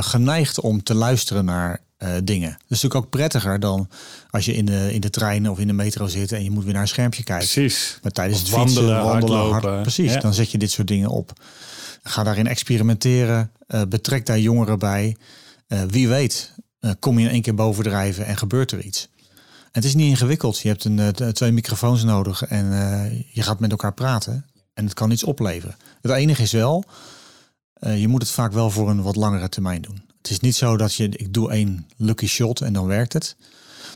geneigd om te luisteren naar eh, dingen. Dat is natuurlijk ook prettiger dan als je in de, in de trein of in de metro zit en je moet weer naar een schermpje kijken.
Precies.
Maar tijdens
Of
het fietsen,
wandelen,
wandelen,
hardlopen.
hard- precies,
Ja.
dan zet je dit soort dingen op. Ga daarin experimenteren. eh, betrek daar jongeren bij. Eh, wie weet, kom je in één keer bovendrijven en gebeurt er iets. En het is niet ingewikkeld. Je hebt een, twee microfoons nodig en je gaat met elkaar praten. En het kan iets opleveren. Het enige is wel, je moet het vaak wel voor een wat langere termijn doen. Het is niet zo dat je, ik doe één lucky shot en dan werkt het.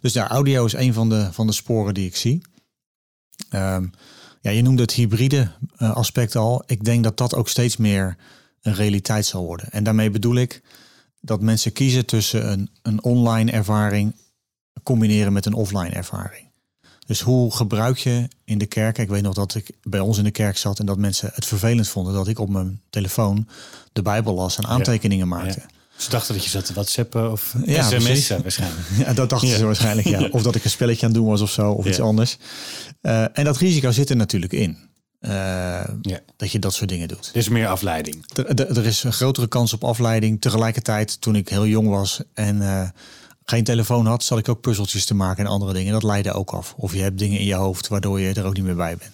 Dus ja, audio is een van de, van de sporen die ik zie. Ehm, ja, je noemde het hybride eh, aspect al. Ik denk dat dat ook steeds meer een realiteit zal worden. En daarmee bedoel ik dat mensen kiezen tussen een, een online ervaring combineren met een offline ervaring. Dus hoe gebruik je in de kerk? Ik weet nog dat ik bij ons in de kerk zat en dat mensen het vervelend vonden dat ik op mijn telefoon de Bijbel las en aantekeningen maakte.
Ze dachten dat je zat te whatsappen of
Ja,
sms'en waarschijnlijk.
Ja, dat dachten
Ja.
ze waarschijnlijk, ja. Of dat ik een spelletje aan het doen was of zo, of iets anders. Eh, en dat risico zit er natuurlijk in. Eh,
Ja.
Dat je dat soort dingen doet.
Er is meer afleiding.
Er, er- er is een grotere kans op afleiding. Tegelijkertijd, toen ik heel jong was en eh, geen telefoon had, zat ik ook puzzeltjes te maken en andere dingen. Dat leidde ook af. Of je hebt dingen in je hoofd waardoor je er ook niet meer bij bent.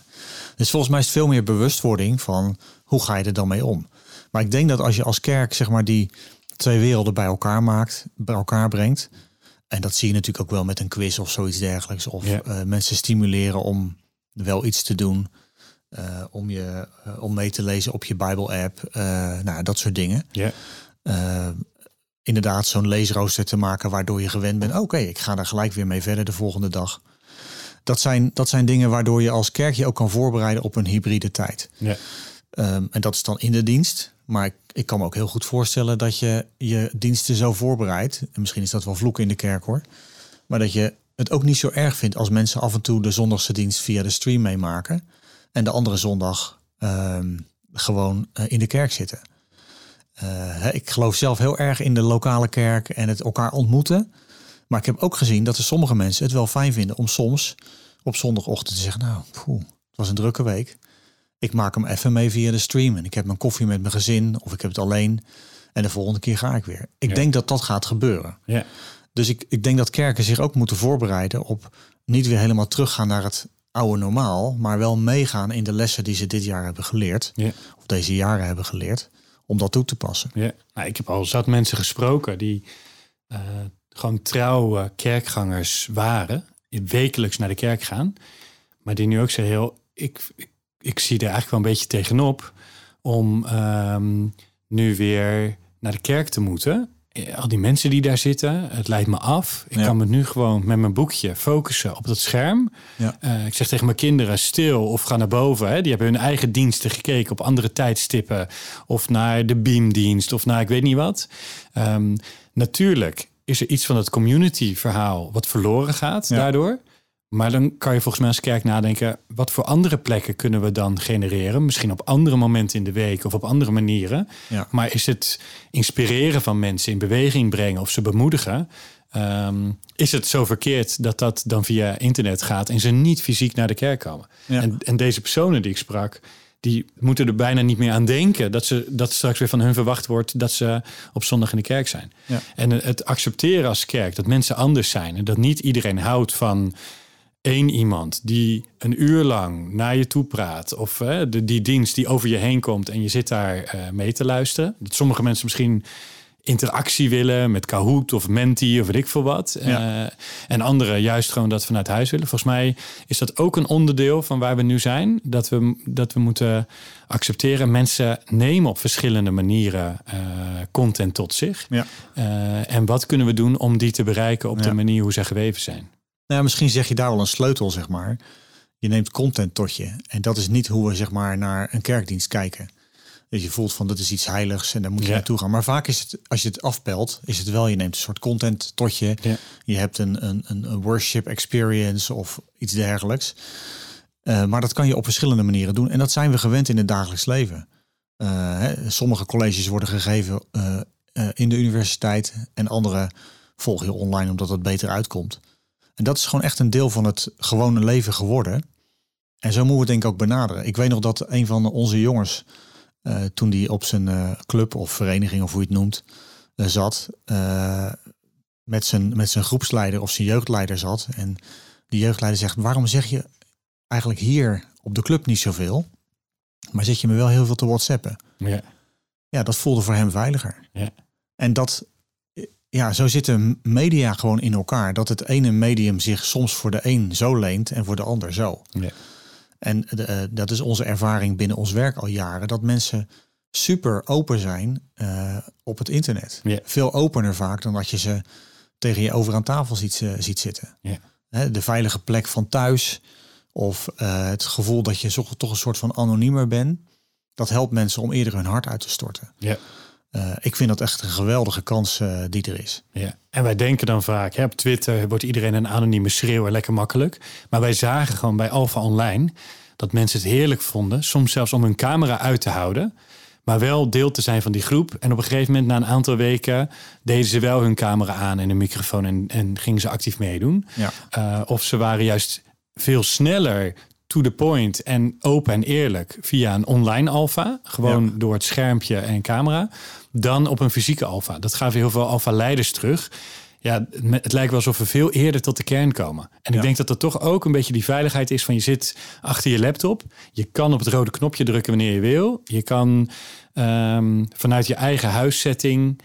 Dus volgens mij is het veel meer bewustwording van hoe ga je er dan mee om. Maar ik denk dat als je als kerk zeg maar die twee werelden bij elkaar maakt, bij elkaar brengt. En dat zie je natuurlijk ook wel met een quiz of zoiets dergelijks. Of
Ja.
eh, mensen stimuleren om wel iets te doen. eh, om, je, eh, om mee te lezen op je Bijbel-app. nou, dat soort dingen.
Ja.
Inderdaad, zo'n leesrooster te maken waardoor je gewend bent. Oké, ik ga daar gelijk weer mee verder de volgende dag. Dat zijn, dat zijn dingen waardoor je als kerk je ook kan voorbereiden op een hybride tijd.
Ja.
Ehm, en dat is dan in de dienst. Maar ik, kan me ook heel goed voorstellen dat je je diensten zo voorbereidt. En misschien is dat wel vloeken in de kerk hoor. Maar dat je het ook niet zo erg vindt als mensen af en toe de zondagse dienst via de stream meemaken. En de andere zondag ehm, gewoon eh, in de kerk zitten. Eh, ik geloof zelf heel erg in de lokale kerk en het elkaar ontmoeten. Maar ik heb ook gezien dat er sommige mensen het wel fijn vinden om soms op zondagochtend te zeggen: Nou, het was een drukke week. Ik maak hem even mee via de stream. En ik heb mijn koffie met mijn gezin of ik heb het alleen. En de volgende keer ga ik weer. Ik
Ja.
denk dat dat gaat gebeuren.
Ja.
Dus ik, ik denk dat kerken zich ook moeten voorbereiden op niet weer helemaal teruggaan naar het oude normaal, maar wel meegaan in de lessen die ze dit jaar hebben geleerd,
Ja.
of deze jaren hebben geleerd, om dat toe te passen.
Ja, nou, ik heb al zat mensen gesproken die eh, gewoon trouwe kerkgangers waren, wekelijks naar de kerk gaan, maar die nu ook zeggen, heel, ik, ik, ik zie er eigenlijk wel een beetje tegenop om ehm, nu weer naar de kerk te moeten. Eh, Al die mensen die daar zitten, het leidt me af. Ik
Ja.
kan me nu gewoon met mijn boekje focussen op dat scherm.
Ja.
Eh, ik zeg tegen mijn kinderen stil of ga naar boven. Hè. Die hebben hun eigen diensten gekeken op andere tijdstippen. Of naar de beamdienst of naar ik weet niet wat. Ehm, natuurlijk is er iets van het community verhaal wat verloren gaat
Ja.
daardoor. Maar dan kan je volgens mij als kerk nadenken... wat voor andere plekken kunnen we dan genereren? Misschien op andere momenten in de week of op andere manieren.
Ja.
Maar is het inspireren van mensen in beweging brengen of ze bemoedigen... ehm, is het zo verkeerd dat dat dan via internet gaat... en ze niet fysiek naar de kerk komen?
Ja.
En, en deze personen die ik sprak... die moeten er bijna niet meer aan denken... dat, ze, dat straks weer van hun verwacht wordt... dat ze op zondag in de kerk zijn.
Ja.
En het accepteren als kerk dat mensen anders zijn... en dat niet iedereen houdt van één iemand die een uur lang naar je toe praat. Of de, die dienst die over je heen komt en je zit daar eh, mee te luisteren. Dat sommige mensen misschien interactie willen met Kahoot of Menti of weet ik veel wat.
Ja.
Eh, en anderen juist gewoon dat vanuit huis willen. Volgens mij is dat ook een onderdeel van waar we nu zijn. Dat we, dat we moeten accepteren. Mensen nemen op verschillende manieren eh, content tot zich.
Ja.
En wat kunnen we doen om die te bereiken op
Ja.
de manier hoe ze geweven zijn?
Nou, ja, misschien zeg je daar wel een sleutel, zeg maar. Je neemt content tot je. En dat is niet hoe we zeg maar, naar een kerkdienst kijken. Dus je voelt van, dit is iets heiligs en daar moet je
Ja.
naartoe gaan. Maar vaak is het, als je het afpelt, is het wel, je neemt een soort content tot je.
Ja.
Je hebt een, een, een worship experience of iets dergelijks. Eh, maar dat kan je op verschillende manieren doen. En dat zijn we gewend in het dagelijks leven. Eh, hè, sommige colleges worden gegeven eh, in de universiteit. En andere volg je online omdat het beter uitkomt. En dat is gewoon echt een deel van het gewone leven geworden. En zo moeten we het denk ik ook benaderen. Ik weet nog dat een van onze jongens, eh, toen die op zijn eh, club of vereniging of hoe je het noemt, eh, zat, met zijn, met zijn groepsleider of zijn jeugdleider zat. En die jeugdleider zegt, waarom zeg je eigenlijk hier op de club niet zoveel? Maar zit je me wel heel veel te whatsappen?
Ja.
Ja, dat voelde voor hem veiliger.
Ja.
En dat, ja, zo zitten media gewoon in elkaar. Dat het ene medium zich soms voor de een zo leent en voor de ander zo.
Ja.
En uh, dat is onze ervaring binnen ons werk al jaren. Dat mensen super open zijn uh, op het internet.
Ja.
Veel opener vaak dan dat je ze tegen je over aan tafel ziet, uh, ziet zitten.
Ja.
Hè, de veilige plek van thuis. Of het gevoel dat je toch een soort van anoniemer bent. Dat helpt mensen om eerder hun hart uit te storten.
Ja.
Uh, ik vind dat echt een geweldige kans uh, die er is.
Ja. En wij denken dan vaak, hè, op Twitter wordt iedereen een anonieme schreeuwer, lekker makkelijk. Maar wij zagen gewoon bij Alpha Online dat mensen het heerlijk vonden, soms zelfs om hun camera uit te houden, maar wel deel te zijn van die groep. En op een gegeven moment, na een aantal weken, deden ze wel hun camera aan en een microfoon en, en gingen ze actief meedoen.
Ja.
Uh, of ze waren juist veel sneller to the point en open en eerlijk via een online alfa, gewoon
Ja.
door het schermpje en camera, dan op een fysieke alfa. Dat gaven heel veel alfa-leiders terug. Ja, het lijkt wel alsof we veel eerder tot de kern komen. En ik denk dat dat toch ook een beetje die veiligheid is van je zit achter je laptop. Je kan op het rode knopje drukken wanneer je wil. Je kan ehm, vanuit je eigen huissetting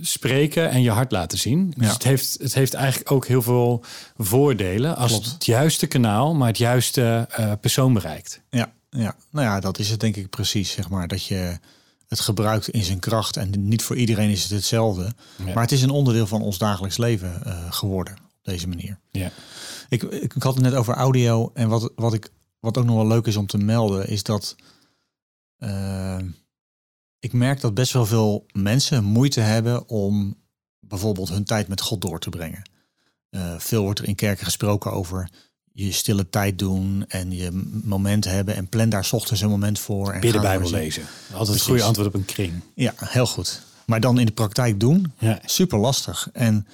spreken en je hart laten zien. Dus
Ja.
het, heeft, het heeft eigenlijk ook heel veel voordelen als
Klopt.
het het juiste kanaal, maar het juiste eh, persoon bereikt.
Ja, ja, nou ja, dat is het denk ik precies, zeg maar. Dat je het gebruikt in zijn kracht. En niet voor iedereen is het hetzelfde.
Ja.
Maar het is een onderdeel van ons dagelijks leven eh, geworden op deze manier.
Ja.
Ik, ik, ik had het net over audio. En wat, wat, ik, wat ook nog wel leuk is om te melden, is dat eh, ik merk dat best wel veel mensen moeite hebben om bijvoorbeeld hun tijd met God door te brengen. Eh, veel wordt er in kerken gesproken over je stille tijd doen en je moment hebben en plan daar 's ochtends een moment voor. En
Bidden Bijbel lezen. Altijd het goede antwoord op een kring.
Ja, heel goed. Maar dan in de praktijk doen,
Ja.
super lastig. En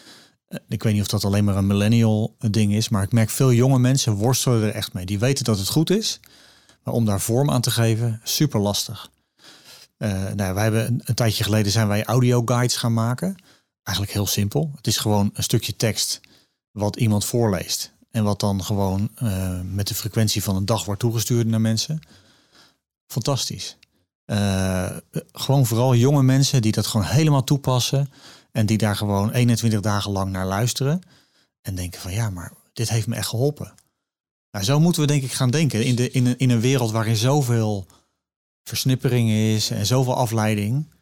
eh, ik weet niet of dat alleen maar een millennial eh, ding is, maar ik merk veel jonge mensen worstelen er echt mee. Die weten dat het goed is, maar om daar vorm aan te geven, super lastig. Eh nou, wij hebben een, een tijdje geleden zijn wij audio guides gaan maken. Eigenlijk heel simpel. Het is gewoon een stukje tekst wat iemand voorleest. En wat dan gewoon eh, met de frequentie van een dag wordt toegestuurd naar mensen. Fantastisch. Eh, gewoon vooral jonge mensen die dat gewoon helemaal toepassen. En die daar gewoon 21 dagen lang naar luisteren. En denken van ja, maar dit heeft me echt geholpen. Nou, zo moeten we denk ik gaan denken. In, de, in, een, in een wereld waarin zoveel versnippering is en zoveel afleiding.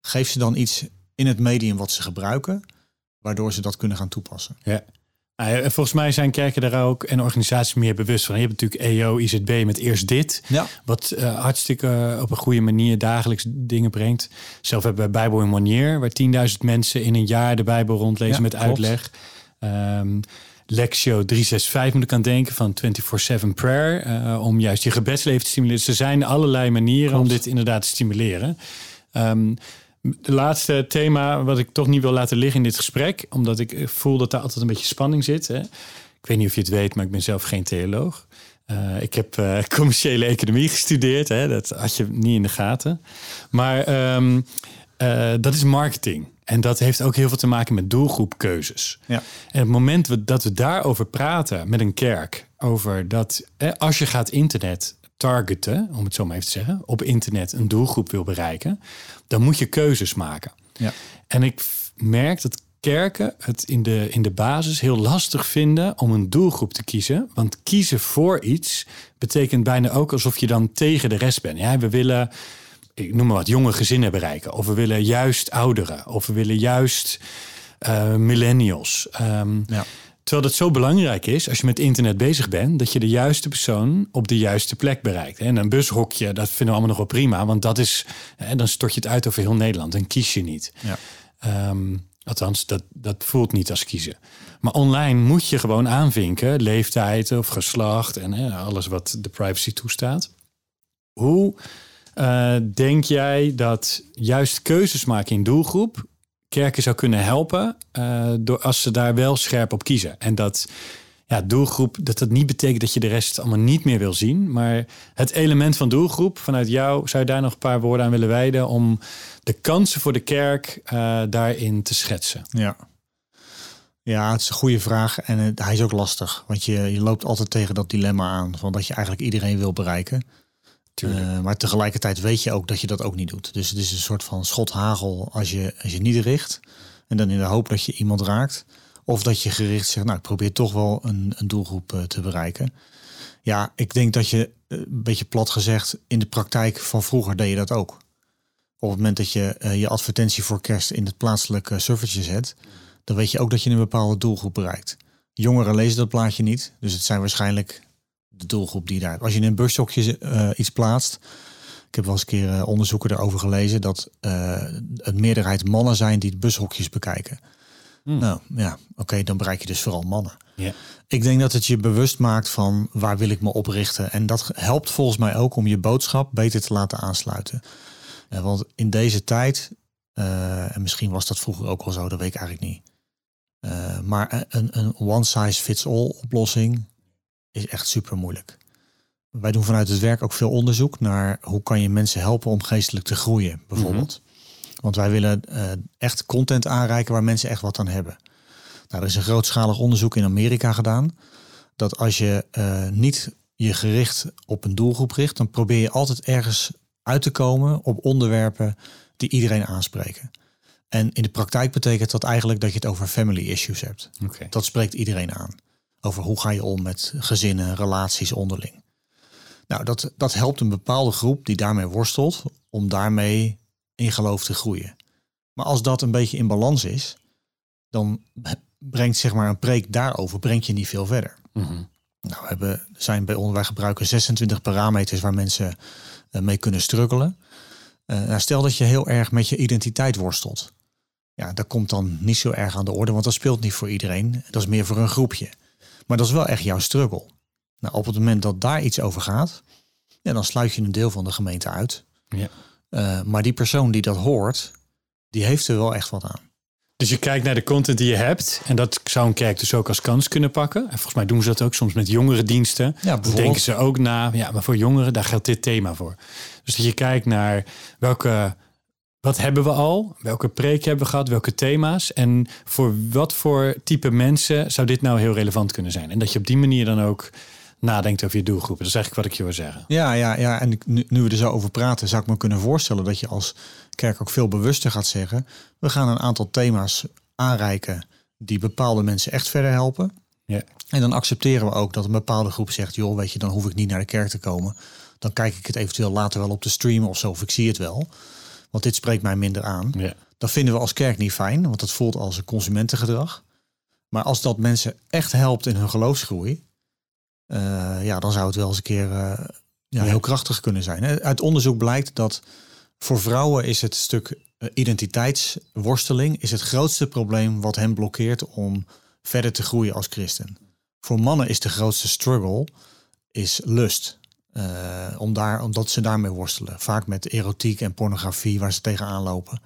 Geef ze dan iets in het medium wat ze gebruiken. Waardoor ze dat kunnen gaan toepassen.
Ja. Nou en volgens mij zijn kerken daar ook en organisaties meer bewust van. Je hebt natuurlijk EO, IZB met eerst dit.
Ja.
Wat eh, hartstikke op een goede manier dagelijks dingen brengt. Zelf hebben we Bijbel in Monier, waar 10.000 mensen in een jaar de Bijbel rondlezen
Ja,
met
klopt.
uitleg. Ehm Lectio 365 moet ik aan denken van 24-7 prayer. eh, om juist je gebedsleven te stimuleren. Dus er zijn allerlei manieren om dit inderdaad te stimuleren. Ehm de laatste thema wat ik toch niet wil laten liggen in dit gesprek, omdat ik eh, voel dat daar altijd een beetje spanning zit. Hè. Ik weet niet of je het weet, maar ik ben zelf geen theoloog. Eh, ik heb commerciële economie gestudeerd. Hè. Dat had je niet in de gaten. Maar ehm, eh, dat is marketing. En dat heeft ook heel veel te maken met doelgroepkeuzes.
Ja.
En het moment dat we daarover praten met een kerk, over dat eh, als je gaat internet targeten, om het zo maar even te zeggen, op internet een doelgroep wil bereiken, dan moet je keuzes maken.
Ja.
En ik merk dat kerken het in de, in de basis heel lastig vinden om een doelgroep te kiezen. Want kiezen voor iets betekent bijna ook alsof je dan tegen de rest bent. Ja, we willen, ik noem maar wat, jonge gezinnen bereiken. Of we willen juist ouderen. Of we willen juist eh, millennials. Ehm,
Ja.
Terwijl het zo belangrijk is, als je met internet bezig bent, dat je de juiste persoon op de juiste plek bereikt. En een bushokje, dat vinden we allemaal nog wel prima, want dat is, hè, dan stort je het uit over heel Nederland en kies je niet.
Ja.
Ehm, althans, dat, dat voelt niet als kiezen. Maar online moet je gewoon aanvinken, leeftijd of geslacht en hè, alles wat de privacy toestaat. Hoe eh, denk jij dat juist keuzes maken in doelgroep kerken zou kunnen helpen eh, door als ze daar wel scherp op kiezen? En dat ja, doelgroep, dat dat niet betekent dat je de rest allemaal niet meer wil zien, maar het element van doelgroep vanuit jou, zou je daar nog een paar woorden aan willen wijden om de kansen voor de kerk eh, daarin te schetsen?
Ja. Ja, het is een goede vraag en hij is ook lastig. Want je, je loopt altijd tegen dat dilemma aan van dat je eigenlijk iedereen wil bereiken. Eh, maar tegelijkertijd weet je ook dat je dat ook niet doet. Dus het is een soort van schot-hagel als je, als je niet richt. En dan in de hoop dat je iemand raakt. Of dat je gericht zegt, nou ik probeer toch wel een, een doelgroep eh, te bereiken. Ja, ik denk dat je, eh, een beetje plat gezegd, in de praktijk van vroeger deed je dat ook. Op het moment dat je je advertentie voor kerst in het plaatselijke servertje zet, dan weet je ook dat je een bepaalde doelgroep bereikt. Jongeren lezen dat plaatje niet, dus het zijn waarschijnlijk de doelgroep die daar. Als je in een bushokje eh, iets plaatst, ik heb wel eens een keer eh, onderzoeken daarover gelezen dat eh een meerderheid mannen zijn die bushokjes bekijken.
Hmm.
Nou ja, oké, dan bereik je dus vooral mannen.
Ja.
Ik denk dat het je bewust maakt van waar wil ik me op richten. En dat helpt volgens mij ook om je boodschap beter te laten aansluiten. Eh, want in deze tijd, eh, en misschien was dat vroeger ook al zo, dat weet ik eigenlijk niet. Eh, maar een, een one size fits all oplossing is echt super moeilijk. Wij doen vanuit het werk ook veel onderzoek naar hoe kan je mensen helpen om geestelijk te groeien, bijvoorbeeld. Want wij willen eh, echt content aanreiken waar mensen echt wat aan hebben. Nou, er is een grootschalig onderzoek in Amerika gedaan. Dat als je eh, niet je gericht op een doelgroep richt, dan probeer je altijd ergens uit te komen op onderwerpen die iedereen aanspreken. En in de praktijk betekent dat eigenlijk dat je het over family issues hebt. Dat spreekt iedereen aan. Over hoe ga je om met gezinnen, relaties onderling. Nou, dat, dat helpt een bepaalde groep die daarmee worstelt om daarmee in geloof te groeien. Maar als dat een beetje in balans is, dan brengt zeg maar een preek daarover brengt je niet veel verder.
Mhm.
Nou, we hebben, zijn bij ons, wij gebruiken 26 parameters waar mensen eh, mee kunnen struggelen. Eh, nou, stel dat je heel erg met je identiteit worstelt. Ja, dat komt dan niet zo erg aan de orde, want dat speelt niet voor iedereen. Dat is meer voor een groepje. Maar dat is wel echt jouw struggle. Nou, op het moment dat daar iets over gaat, ja, dan sluit je een deel van de gemeente uit.
Ja.
Eh, maar die persoon die dat hoort, die heeft er wel echt wat aan.
Dus je kijkt naar de content die je hebt. En dat zou een kerk dus ook als kans kunnen pakken. En volgens mij doen ze dat ook soms met jongere diensten.
Ja,
denken ze ook na, ja, maar voor jongeren, daar geldt dit thema voor. Dus dat je kijkt naar welke, wat hebben we al? Welke preek hebben we gehad? Welke thema's? En voor wat voor type mensen zou dit nou heel relevant kunnen zijn? En dat je op die manier dan ook nadenkt over je doelgroepen. Dat is eigenlijk wat ik je wil zeggen.
Ja, ja, ja. En nu, nu we er zo over praten, zou ik me kunnen voorstellen dat je als kerk ook veel bewuster gaat zeggen. We gaan een aantal thema's aanreiken die bepaalde mensen echt verder helpen.
Ja.
En dan accepteren we ook dat een bepaalde groep zegt, joh, weet je, dan hoef ik niet naar de kerk te komen. Dan kijk ik het eventueel later wel op de stream of zo, of ik zie het wel. Want dit spreekt mij minder aan.
Ja.
Dat vinden we als kerk niet fijn, want het voelt als een consumentengedrag. Maar als dat mensen echt helpt in hun geloofsgroei, eh, ja, dan zou het wel eens een keer eh, ja, heel krachtig kunnen zijn. Uit onderzoek blijkt dat voor vrouwen is het stuk eh, identiteitsworsteling is het grootste probleem wat hen blokkeert om verder te groeien als christen. Voor mannen is de grootste struggle is lust. Eh, om daar, omdat ze daarmee worstelen. Vaak met erotiek en pornografie waar ze tegenaan lopen.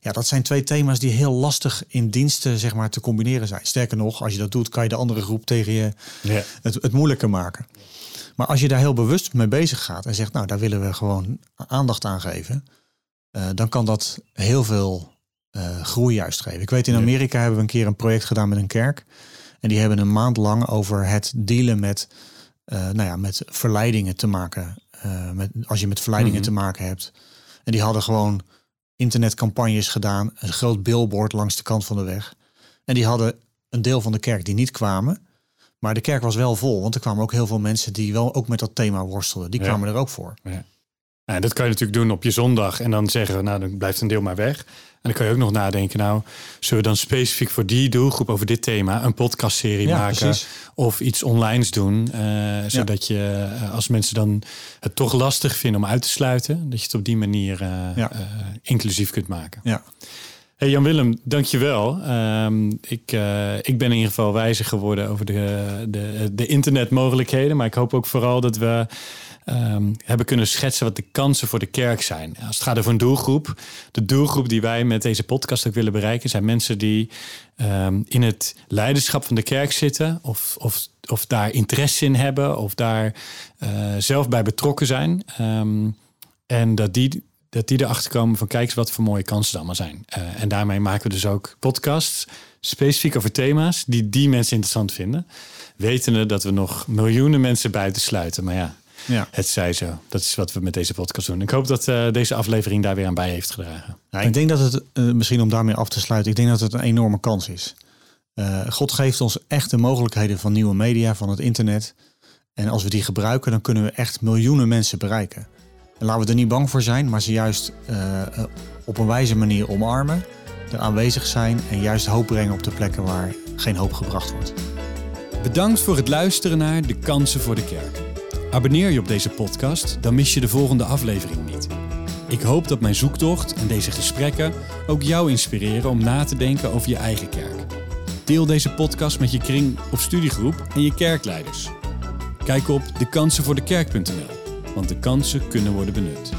Ja, dat zijn twee thema's die heel lastig in diensten zeg maar, te combineren zijn. Sterker nog, als je dat doet, kan je de andere groep tegen je
Ja.
het, het moeilijker maken. Maar als je daar heel bewust mee bezig gaat en zegt, nou, daar willen we gewoon aandacht aan geven, eh, dan kan dat heel veel eh, groei juist geven. Ik weet in. Amerika hebben we een keer een project gedaan met een kerk. En die hebben een maand lang over het dealen met, nou ja, met verleidingen te maken. Eh, met, als je met verleidingen
Mhm.
te maken hebt. En die hadden gewoon internetcampagnes gedaan, een groot billboard langs de kant van de weg. En die hadden een deel van de kerk die niet kwamen. Maar de kerk was wel vol, want er kwamen ook heel veel mensen die wel ook met dat thema worstelden. Die
Ja.
kwamen er ook voor.
Nou, dat kan je natuurlijk doen op je zondag en dan zeggen, nou dan blijft een deel maar weg. En dan kan je ook nog nadenken, nou zullen we dan specifiek voor die doelgroep over dit thema een podcastserie
Ja,
maken
precies.
of iets onlines doen, eh, zodat je eh, als mensen dan het toch lastig vinden om uit te sluiten, dat je het op die manier eh,
Ja.
inclusief kunt maken.
Ja.
Hey Jan-Willem, dankjewel. Ehm ik, ik ben in ieder geval wijzer geworden over de, de, de internetmogelijkheden. Maar ik hoop ook vooral dat we ehm, hebben kunnen schetsen wat de kansen voor de kerk zijn. Als het gaat over een doelgroep. De doelgroep die wij met deze podcast ook willen bereiken... zijn mensen die ehm, in het leiderschap van de kerk zitten... of, of, of daar interesse in hebben... of daar eh, zelf bij betrokken zijn... Ehm, en dat die, dat die erachter komen van kijk eens wat voor mooie kansen er allemaal zijn. Eh, en daarmee maken we dus ook podcasts. specifiek over thema's die die mensen interessant vinden. Wetende dat we nog miljoenen mensen buiten sluiten. Maar ja,
Ja.
het zij zo. Dat is wat we met deze podcast doen. Ik hoop dat eh, deze aflevering daar weer aan bij heeft gedragen.
Ja, ik denk dat het, eh, misschien om daarmee af te sluiten, ik denk dat het een enorme kans is. Eh, God geeft ons echt de mogelijkheden van nieuwe media, van het internet. En als we die gebruiken, dan kunnen we echt miljoenen mensen bereiken. En laten we er niet bang voor zijn, maar ze juist op een wijze manier omarmen, er aanwezig zijn en juist hoop brengen op de plekken waar geen hoop gebracht wordt.
Bedankt voor het luisteren naar De Kansen voor de Kerk. Abonneer je op deze podcast, dan mis je de volgende aflevering niet. Ik hoop dat mijn zoektocht en deze gesprekken ook jou inspireren om na te denken over je eigen kerk. Deel deze podcast met je kring of studiegroep en je kerkleiders. Kijk op dekansenvoordekerk.nl, want de kansen kunnen worden benut.